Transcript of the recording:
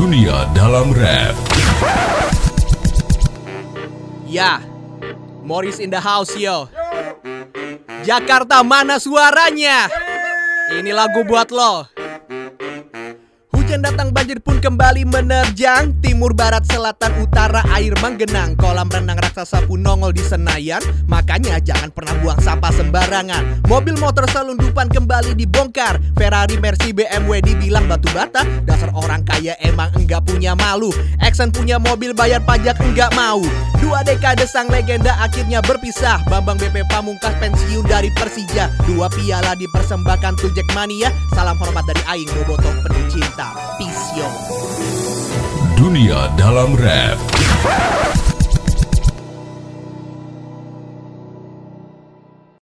Dunia dalam rap. Ya, Morris in the house yo. Jakarta mana suaranya? Ini lagu buat lo. Hujan datang banjir pun kembali menerjang. Timur, barat, selatan, utara air menggenang. Kolam renang raksasa pun nongol di Senayan. Makanya jangan pernah buang sampah sembarangan. Mobil motor selundupan kembali dibongkar. Ferrari, Mercy, BMW dibilang batu bata. Dasar orang kaya emang enggak punya malu. Exxon punya mobil bayar pajak enggak mau. Dua dekade sang legenda akhirnya berpisah. Bambang BP Pamungkas pensiun dari Persija. Dua piala dipersembahkan to Jackmania Salam hormat dari Aing Boboto penuh cinta Peace Dunia dalam rap.